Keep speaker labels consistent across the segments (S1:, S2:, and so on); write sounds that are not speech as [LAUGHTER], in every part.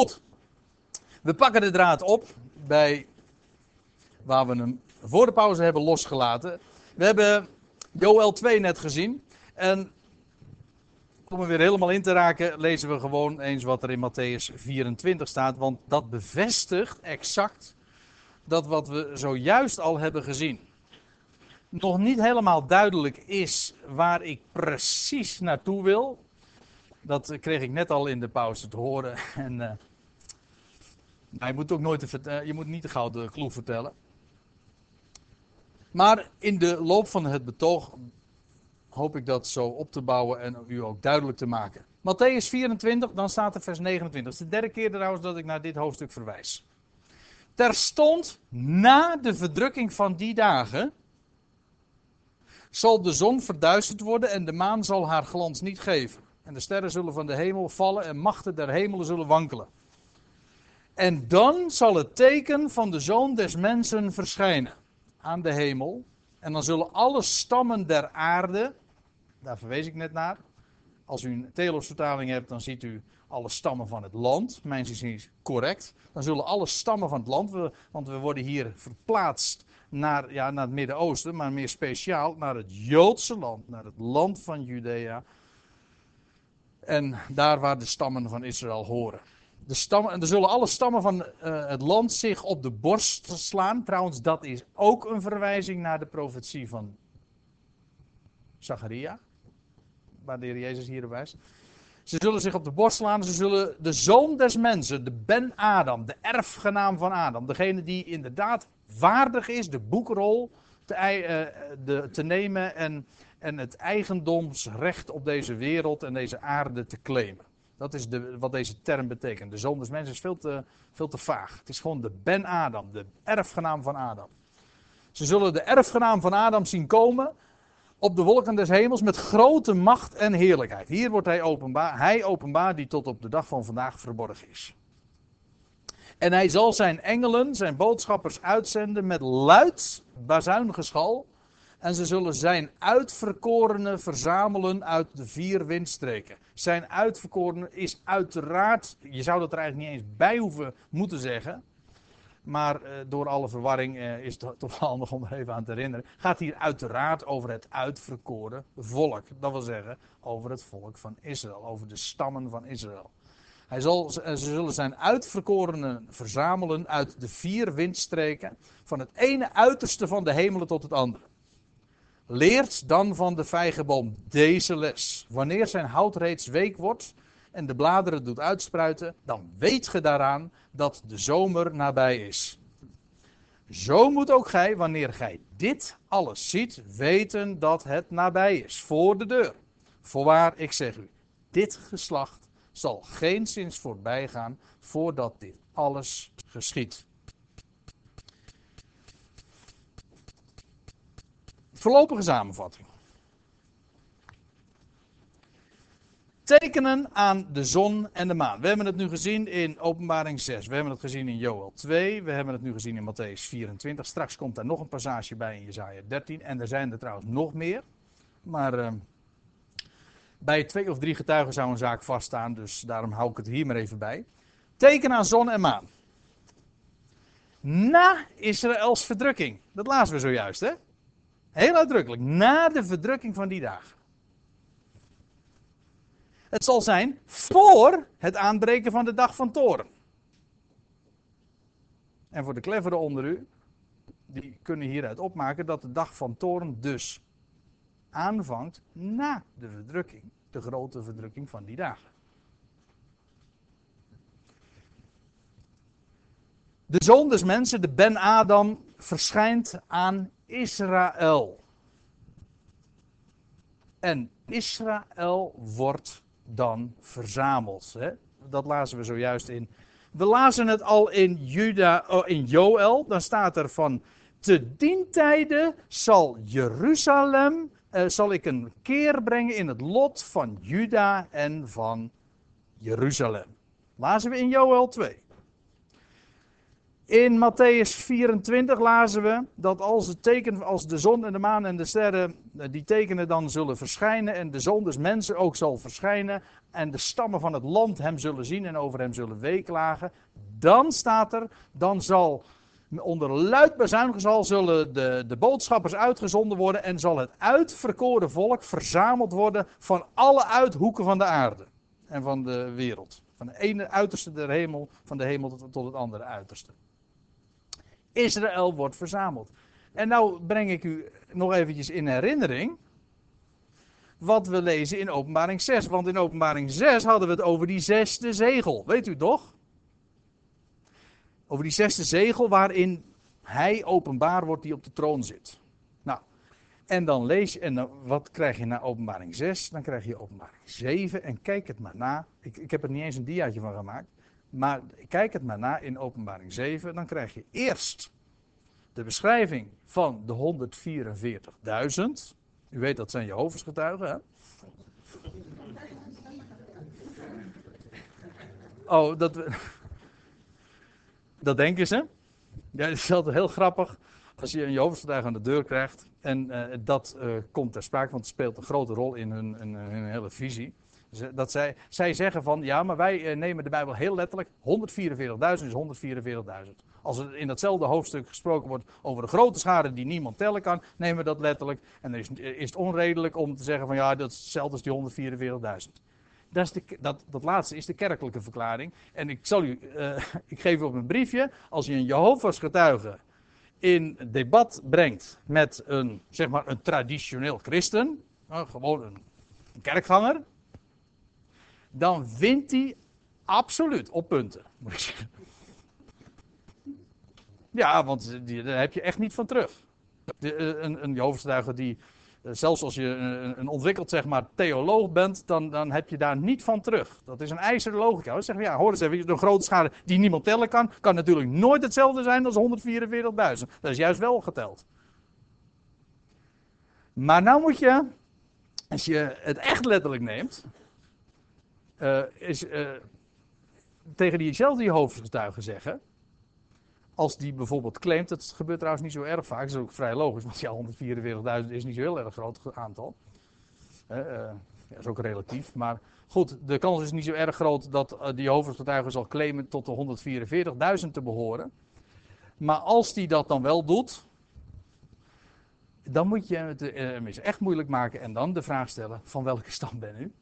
S1: Goed. We pakken de draad op bij waar we hem voor de pauze hebben losgelaten. We hebben Joel 2 net gezien. En om er weer helemaal in te raken, lezen we gewoon eens wat er in Matthäus 24 staat. Want dat bevestigt exact dat wat we zojuist al hebben gezien. Nog niet helemaal duidelijk is waar ik precies naartoe wil. Dat kreeg ik net al in de pauze te horen. En, uh, je moet ook nooit te, je moet niet de gouden kloe vertellen. Maar in de loop van het betoog hoop ik dat zo op te bouwen en u ook duidelijk te maken. Matthäus 24, dan staat er vers 29. Het is de derde keer trouwens dat ik naar dit hoofdstuk verwijs. Terstond na de verdrukking van die dagen zal de zon verduisterd worden en de maan zal haar glans niet geven. En de sterren zullen van de hemel vallen en machten der hemelen zullen wankelen. En dan zal het teken van de zoon des mensen verschijnen aan de hemel. En dan zullen alle stammen der aarde, daar verwees ik net naar. Als u een Telos-vertaling hebt, dan ziet u alle stammen van het land. Mijn zin is correct. Dan zullen alle stammen van het land, want we worden hier verplaatst naar, ja, naar het Midden-Oosten, maar meer speciaal naar het Joodse land, naar het land van Judea. En daar waar de stammen van Israël horen. De stammen, en er zullen alle stammen van uh, het land zich op de borst slaan. Trouwens, dat is ook een verwijzing naar de profetie van Zacharia. Waar de heer Jezus hier wijst. Ze zullen zich op de borst slaan. Ze zullen de zoon des mensen, de Ben Adam, de erfgenaam van Adam. Degene die inderdaad waardig is de boekrol te, de, te nemen en, en het eigendomsrecht op deze wereld en deze aarde te claimen. Dat is de, wat deze term betekent. De zoon mensen is veel te, veel te vaag. Het is gewoon de Ben Adam, de erfgenaam van Adam. Ze zullen de erfgenaam van Adam zien komen op de wolken des hemels met grote macht en heerlijkheid. Hier wordt hij openbaar, hij openbaar die tot op de dag van vandaag verborgen is. En hij zal zijn engelen, zijn boodschappers uitzenden met luid bazuingeschal. En ze zullen zijn uitverkorenen verzamelen uit de vier windstreken. Zijn uitverkorenen is uiteraard, je zou dat er eigenlijk niet eens bij hoeven moeten zeggen. Maar eh, door alle verwarring eh, is het toch handig om er even aan te herinneren. Gaat hier uiteraard over het uitverkoren volk. Dat wil zeggen over het volk van Israël. Over de stammen van Israël. Hij zal, ze zullen zijn uitverkorenen verzamelen uit de vier windstreken. Van het ene uiterste van de hemelen tot het andere. Leert dan van de vijgenboom deze les. Wanneer zijn hout reeds week wordt en de bladeren doet uitspruiten, dan weet ge daaraan dat de zomer nabij is. Zo moet ook gij, wanneer gij dit alles ziet, weten dat het nabij is, voor de deur. Voorwaar, ik zeg u, dit geslacht zal geen zins voorbij gaan voordat dit alles geschiet. Voorlopige samenvatting. Tekenen aan de zon en de maan. We hebben het nu gezien in Openbaring 6. We hebben het gezien in Joel 2. We hebben het nu gezien in Matthäus 24. Straks komt daar nog een passage bij in Jezaja 13. En er zijn er trouwens nog meer. Maar uh, bij twee of drie getuigen zou een zaak vaststaan. Dus daarom hou ik het hier maar even bij. Teken aan zon en maan. Na Israëls verdrukking. Dat lazen we zojuist, hè? Heel uitdrukkelijk. Na de verdrukking van die dagen. Het zal zijn voor het aanbreken van de dag van toren. En voor de clevere onder u, die kunnen hieruit opmaken dat de dag van toren dus aanvangt na de verdrukking, de grote verdrukking van die dagen. De zoon des mensen, de Ben Adam, verschijnt aan Israël. En Israël wordt dan verzameld. Hè? Dat lazen we zojuist in. We lazen het al in, Juda, oh, in Joel. Dan staat er van. Te dien tijde zal Jeruzalem. Eh, zal ik een keer brengen in het lot van Juda en van Jeruzalem. Lazen we in Joel 2. In Matthäus 24 lazen we dat als, teken, als de zon en de maan en de sterren, eh, die tekenen dan zullen verschijnen en de zon des mensen ook zal verschijnen en de stammen van het land hem zullen zien en over hem zullen weeklagen. Dan staat er, dan zal onder luid bezuingezal zullen de, de boodschappers uitgezonden worden en zal het uitverkoren volk verzameld worden van alle uithoeken van de aarde en van de wereld. Van de ene uiterste der hemel, van de hemel tot het andere uiterste. Israël wordt verzameld. En nou breng ik u nog eventjes in herinnering wat we lezen in Openbaring 6. Want in Openbaring 6 hadden we het over die zesde zegel. Weet u toch? Over die zesde zegel waarin hij openbaar wordt die op de troon zit. Nou, en dan lees je, en wat krijg je na openbaring 6? Dan krijg je openbaring 7 en kijk het maar na. Ik, ik heb er niet eens een diaatje van gemaakt. Maar kijk het maar na in openbaring 7. Dan krijg je eerst de beschrijving van de 144.000. U weet dat zijn Jehovah's hè? Oh, dat, [LAUGHS] dat denken ze. Ja, het is altijd heel grappig als je een Jehovah's aan de deur krijgt. En uh, dat uh, komt ter sprake, want het speelt een grote rol in hun, in hun hele visie. Dat zij, zij zeggen van, ja, maar wij uh, nemen de Bijbel heel letterlijk. 144.000 is 144.000. Als er in datzelfde hoofdstuk gesproken wordt over de grote schade die niemand tellen kan, nemen we dat letterlijk. En dan is, is het onredelijk om te zeggen van, ja, dat is hetzelfde als die 144.000. Dat, is de, dat, dat laatste is de kerkelijke verklaring. En ik zal u, uh, [LAUGHS] ik geef u op een briefje, als je een Jehovah's getuige in debat brengt met een, zeg maar, een traditioneel christen, nou, gewoon een, een kerkganger, dan wint hij absoluut op punten. Ja, want die, daar heb je echt niet van terug. De, eh, een, een die eh, zelfs als je een, een, ontwikkeld zeg maar, theoloog bent, dan, dan heb je daar niet van terug. Dat is een ijzeren logica. Dan zeggen we, ja, hoor eens even, de grote schade die niemand tellen kan, kan natuurlijk nooit hetzelfde zijn als 144.000. Dat is juist wel geteld. Maar nou moet je, als je het echt letterlijk neemt, uh, is, uh, tegen diezelfde Jehovah's zeggen, als die bijvoorbeeld claimt, dat gebeurt trouwens niet zo erg vaak, dat is ook vrij logisch, want ja, 144.000 is niet zo heel erg groot aantal. Uh, dat is ook relatief, maar goed, de kans is niet zo erg groot dat die hoofdgetuige zal claimen tot de 144.000 te behoren. Maar als die dat dan wel doet, dan moet je het echt moeilijk maken en dan de vraag stellen: van welke stam ben u?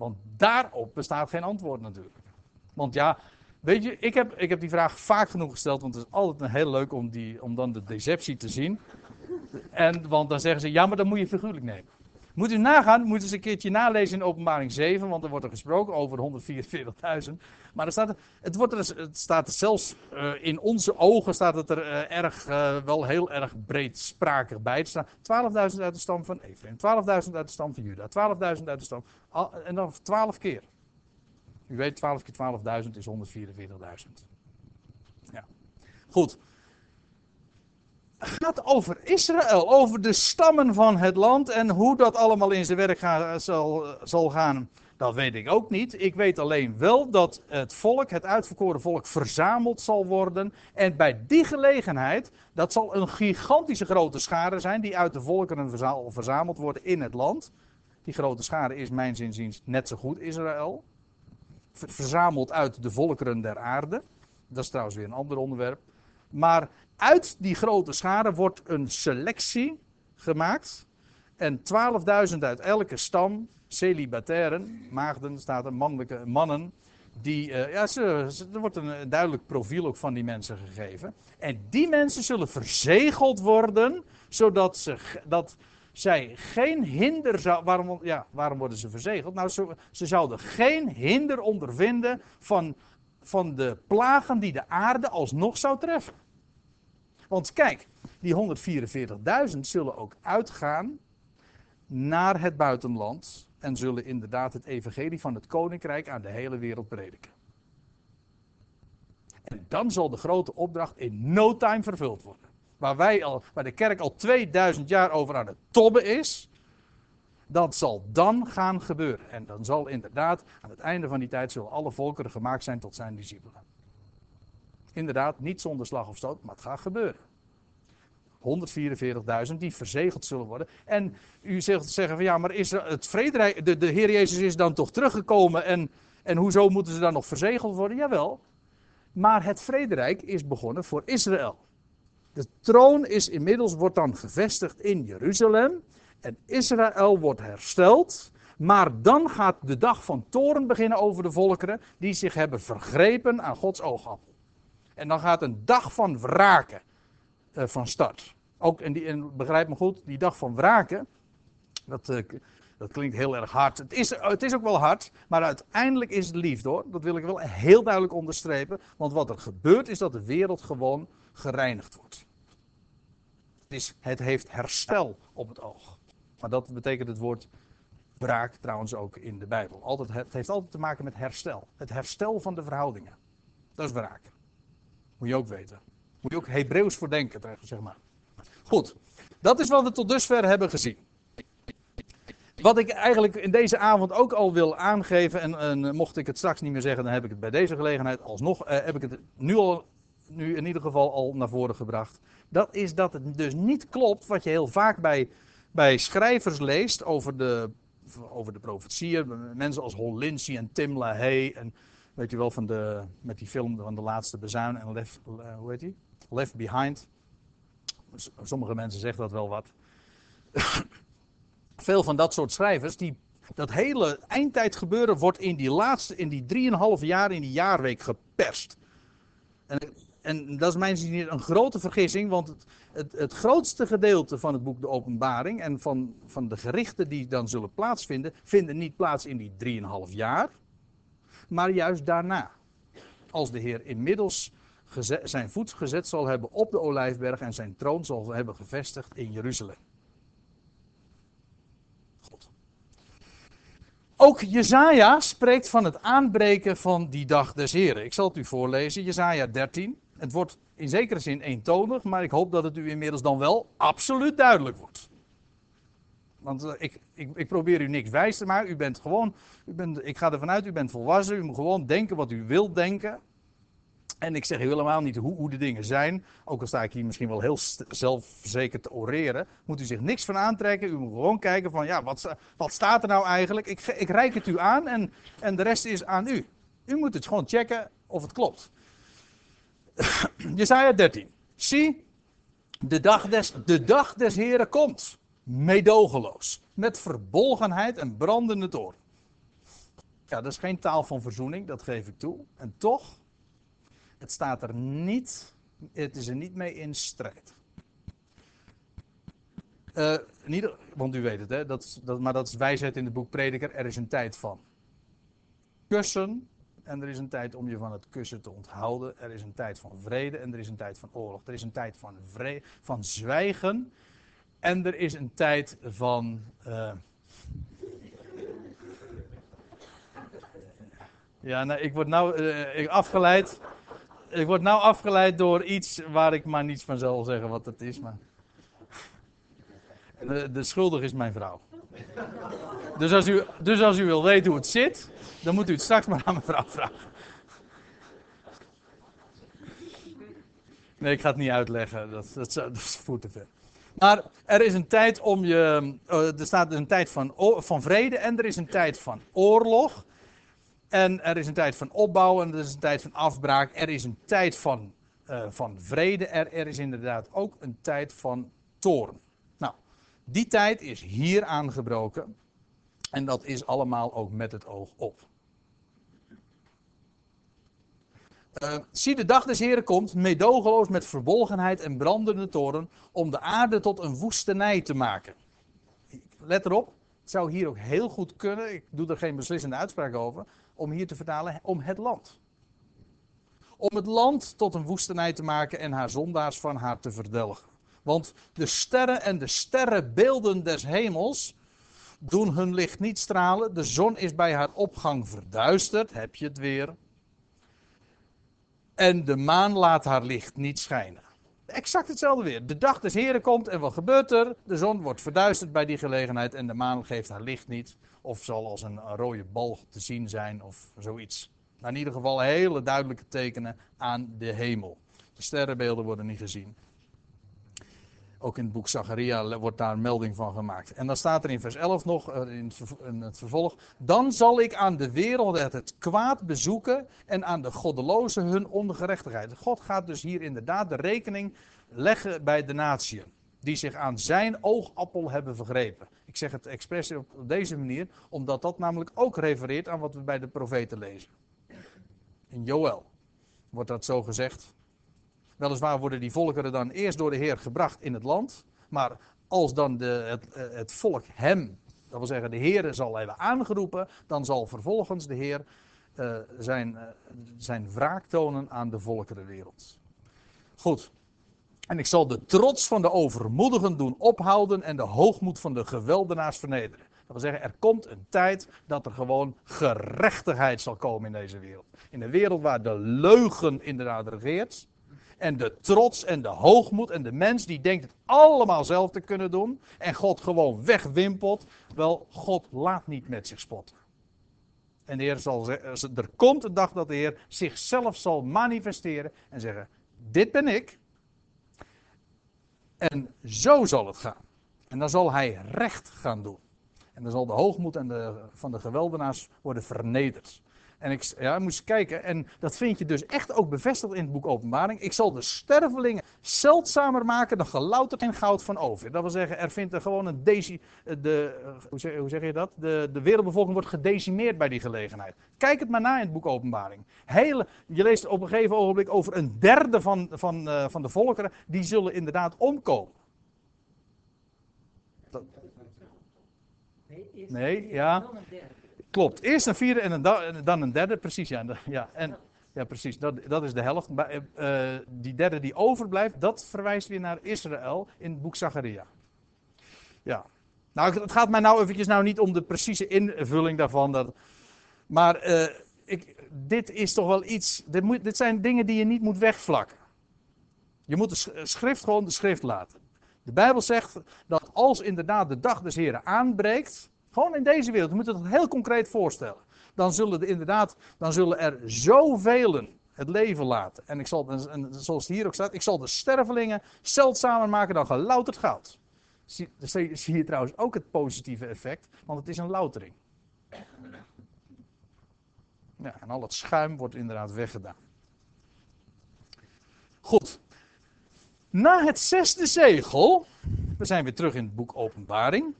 S1: Want daarop bestaat geen antwoord natuurlijk. Want ja, Weet je, ik heb, ik heb die vraag vaak genoeg gesteld, want het is altijd heel leuk om, die, om dan de deceptie te zien. En, want dan zeggen ze, ja, maar dan moet je figuurlijk nemen. Moet u nagaan, moet eens een keertje nalezen in openbaring 7, want er wordt er gesproken over 144.000. Maar er staat, het, wordt er, het staat zelfs uh, in onze ogen staat het er uh, erg, uh, wel heel erg breedsprakig bij. Er staan 12.000 uit de stam van Ephraim, 12.000 uit de stam van Juda, 12.000 uit de stam, en dan 12 keer. U weet, 12 keer 12.000 is 144.000. Ja. Goed. Gaat over Israël, over de stammen van het land en hoe dat allemaal in zijn werk zal, zal gaan. Dat weet ik ook niet. Ik weet alleen wel dat het volk, het uitverkoren volk, verzameld zal worden. En bij die gelegenheid, dat zal een gigantische grote schare zijn die uit de volkeren verzameld worden in het land. Die grote schare is mijn zinziens net zo goed Israël verzameld uit de volkeren der aarde. Dat is trouwens weer een ander onderwerp. Maar uit die grote schade wordt een selectie gemaakt. En 12.000 uit elke stam, celibatairen, maagden, staat er, mannelijke mannen. Die, uh, ja, ze, er wordt een duidelijk profiel ook van die mensen gegeven. En die mensen zullen verzegeld worden, zodat ze, dat, zij geen hinder zou. Waarom, ja, waarom worden ze verzegeld? Nou, ze, ze zouden geen hinder ondervinden van, van de plagen die de aarde alsnog zou treffen. Want kijk, die 144.000 zullen ook uitgaan naar het buitenland. En zullen inderdaad het evangelie van het koninkrijk aan de hele wereld prediken. En dan zal de grote opdracht in no time vervuld worden waar, wij al, waar de kerk al 2000 jaar over aan het tobben is, dat zal dan gaan gebeuren. En dan zal inderdaad, aan het einde van die tijd, zullen alle volkeren gemaakt zijn tot zijn discipelen. Inderdaad, niet zonder slag of stoot, maar het gaat gebeuren. 144.000 die verzegeld zullen worden. En u zegt zeggen van ja, maar is het vrederijk, de, de Heer Jezus is dan toch teruggekomen en, en hoezo moeten ze dan nog verzegeld worden? Jawel, maar het vrederijk is begonnen voor Israël. De troon is inmiddels, wordt dan gevestigd in Jeruzalem. En Israël wordt hersteld. Maar dan gaat de dag van toren beginnen over de volkeren die zich hebben vergrepen aan Gods oogappel. En dan gaat een dag van wraken uh, van start. Ook, en, die, en begrijp me goed, die dag van wraken, dat, uh, dat klinkt heel erg hard. Het is, het is ook wel hard, maar uiteindelijk is het liefde hoor. Dat wil ik wel heel duidelijk onderstrepen. Want wat er gebeurt is dat de wereld gewoon gereinigd wordt. Het, is, het heeft herstel op het oog. Maar dat betekent het woord wraak trouwens ook in de Bijbel. Altijd, het heeft altijd te maken met herstel. Het herstel van de verhoudingen. Dat is wraak. Moet je ook weten. Moet je ook Hebreeuws voor denken, zeg maar. Goed, dat is wat we tot dusver hebben gezien. Wat ik eigenlijk in deze avond ook al wil aangeven, en, en, mocht ik het straks niet meer zeggen, dan heb ik het bij deze gelegenheid alsnog, eh, heb ik het nu, al, nu in ieder geval al naar voren gebracht. Dat is dat het dus niet klopt wat je heel vaak bij, bij schrijvers leest over de, over de profetieën. Mensen als Hol Lindsey en Tim LaHaye en weet je wel, van de, met die film van de laatste bezuin en Left, uh, hoe heet die? Left Behind. Sommige mensen zeggen dat wel wat. [COUGHS] Veel van dat soort schrijvers, die, dat hele eindtijd gebeuren wordt in die laatste, in die 3,5 jaar, in die jaarweek geperst. En, en dat is mijn zin een grote vergissing, want het, het, het, grootste gedeelte van het boek De Openbaring en van, van de gerichten die dan zullen plaatsvinden, vinden niet plaats in die 3,5 jaar, maar juist daarna. Als de Heer inmiddels zijn voet gezet zal hebben op de Olijfberg en zijn troon zal hebben gevestigd in Jeruzalem. Ook Jezaja spreekt van het aanbreken van die dag des Heren. Ik zal het u voorlezen, Jezaja 13. Het wordt in zekere zin eentonig, maar ik hoop dat het u inmiddels dan wel absoluut duidelijk wordt. Want uh, ik, ik, ik, probeer u niks wijs te maken. U bent gewoon, u bent, ik ga ervan uit, u bent volwassen. U moet gewoon denken wat u wilt denken. En ik zeg helemaal niet hoe, hoe, de dingen zijn. Ook al sta ik hier misschien wel heel zelfverzekerd te oreren. Moet u zich niks van aantrekken. U moet gewoon kijken van, ja, wat, wat staat er nou eigenlijk? Ik, ik reik het u aan en, en de rest is aan u. U moet het gewoon checken of het klopt. [COUGHS] Jesaja 13. Zie, de dag des, de dag des Heren komt. Meedogenloos. Met verbolgenheid en brandende toorn. Ja, dat is geen taal van verzoening, dat geef ik toe. En toch het staat er niet, het is er niet mee in strijd. Uh, niet, want u weet het, hè, dat, dat, maar dat is wijsheid in het boek Prediker. Er is een tijd van kussen en er is een tijd om je van het kussen te onthouden. Er is een tijd van vrede en er is een tijd van oorlog. Er is een tijd van, van zwijgen en er is een tijd van. Uh, ja, nou, ik word nou uh, afgeleid ik word nou afgeleid door iets waar ik maar niets van zal zeggen wat het is. Maar... De, de schuldig is mijn vrouw. Dus als, u, dus als u wil weten hoe het zit, dan moet u het straks maar aan mijn vrouw vragen. Nee, ik ga het niet uitleggen. Dat, dat, dat is voet te ver. Maar er is een tijd om je. Uh, er staat een tijd van, van vrede en er is een tijd van oorlog. En er is een tijd van opbouw en er is een tijd van afbraak. Er is een tijd van, uh, van vrede. Er, er is inderdaad ook een tijd van toorn. Nou, die tijd is hier aangebroken. En dat is allemaal ook met het oog op. Uh, zie de dag des Heren komt, meedogenloos met verbolgenheid en brandende toren, om de aarde tot een woestenij te maken. Let erop, het zou hier ook heel goed kunnen, ik doe er geen beslissende uitspraak over, om hier te vertalen, om het land. Om het land tot een woestenij te maken en haar zondaars van haar te verdelgen. Want de sterren en de sterrenbeelden des hemels doen hun licht niet stralen. De zon is bij haar opgang verduisterd, heb je het weer. En de maan laat haar licht niet schijnen. Exact hetzelfde weer. De dag des Heren komt en wat gebeurt er? De zon wordt verduisterd bij die gelegenheid en de maan geeft haar licht niet. Of zal als een rode bal te zien zijn of zoiets. Maar in ieder geval hele duidelijke tekenen aan de hemel. De sterrenbeelden worden niet gezien. Ook in het boek Zacharia wordt daar melding van gemaakt. En dan staat er in vers 11 nog, eh, in het vervolg. Dan zal ik aan de wereld het kwaad bezoeken en aan de goddelozen hun ongerechtigheid. God gaat dus hier inderdaad de rekening leggen bij de natieën. Die zich aan zijn oogappel hebben vergrepen. Ik zeg het expres op deze manier, omdat dat namelijk ook refereert aan wat we bij de profeten lezen. In Joël wordt dat zo gezegd. Weliswaar worden die volkeren dan eerst door de Heer gebracht in het land. Maar als dan de, het, eh, het volk hem, dat wil zeggen de Heer zal hebben aangeroepen, dan zal vervolgens de Heer uh, zijn, uh, zijn wraak tonen aan de volkerenwereld. Goed. En ik zal de trots van de overmoedigen doen ophouden en de hoogmoed van de geweldenaars vernederen. Dat wil zeggen, er komt een tijd dat er gewoon gerechtigheid zal komen in deze wereld. In een wereld waar de leugen inderdaad regeert. En de trots en de hoogmoed en de mens die denkt het allemaal zelf te kunnen doen. En God gewoon wegwimpelt. Wel, God laat niet met zich spotten. En de Heer zal zeggen, er komt een dag dat de Heer zichzelf zal manifesteren en zeggen, dit ben ik. En zo zal het gaan. En dan zal hij recht gaan doen. En dan zal de hoogmoed en de, van de geweldenaars worden vernederd. En ik ja, moest kijken, en dat vind je dus echt ook bevestigd in het boek Openbaring. Ik zal de stervelingen zeldzamer maken dan gelouterd en goud van over. Dat wil zeggen, er vindt er gewoon een deci, de, hoe, zeg, hoe zeg je dat? De, de wereldbevolking wordt gedecimeerd bij die gelegenheid. Kijk het maar na in het boek Openbaring. Hele, je leest op een gegeven ogenblik over een derde van, van, uh, van de volkeren, die zullen inderdaad omkomen. Dat, Nee, ja. Klopt. Eerst een vierde en, een dan een derde. Precies, ja. ja, en, ja precies. Dat, dat is de helft. Uh, die derde die overblijft, dat verwijst weer naar Israël in het boek Zacharia. Ja. Nou, het gaat mij nou eventjes nou niet om de precieze invulling daarvan. Dat, maar uh, ik, dit is toch wel iets. Dit, dit zijn dingen die je niet moet wegvlakken. Je moet de schrift gewoon de schrift laten. De Bijbel zegt dat als inderdaad de dag des Heren aanbreekt, gewoon in deze wereld, we moeten het heel concreet voorstellen. Dan zullen er inderdaad, dan zullen er zoveel het leven laten. En ik zal, zoals hier ook staat, ik zal de stervelingen zeldzamer maken dan gelouterd goud. Zie, zie, zie je trouwens ook het positieve effect, want het is een loutering. Ja, en al het schuim wordt inderdaad weggedaan. Goed. Na het zesde zegel, we zijn weer terug in het boek Openbaring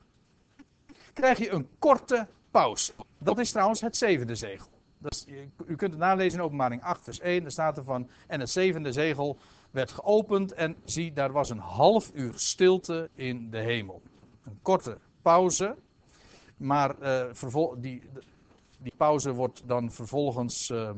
S1: krijg je een korte pauze. Dat is trouwens het zevende zegel. Dat u kunt het nalezen in openbaring 8 vers 1. Daar staat er van, en het zevende zegel werd geopend en zie, daar was een half uur stilte in de hemel. Een korte pauze, maar uh, die, die pauze wordt dan vervolgens uh,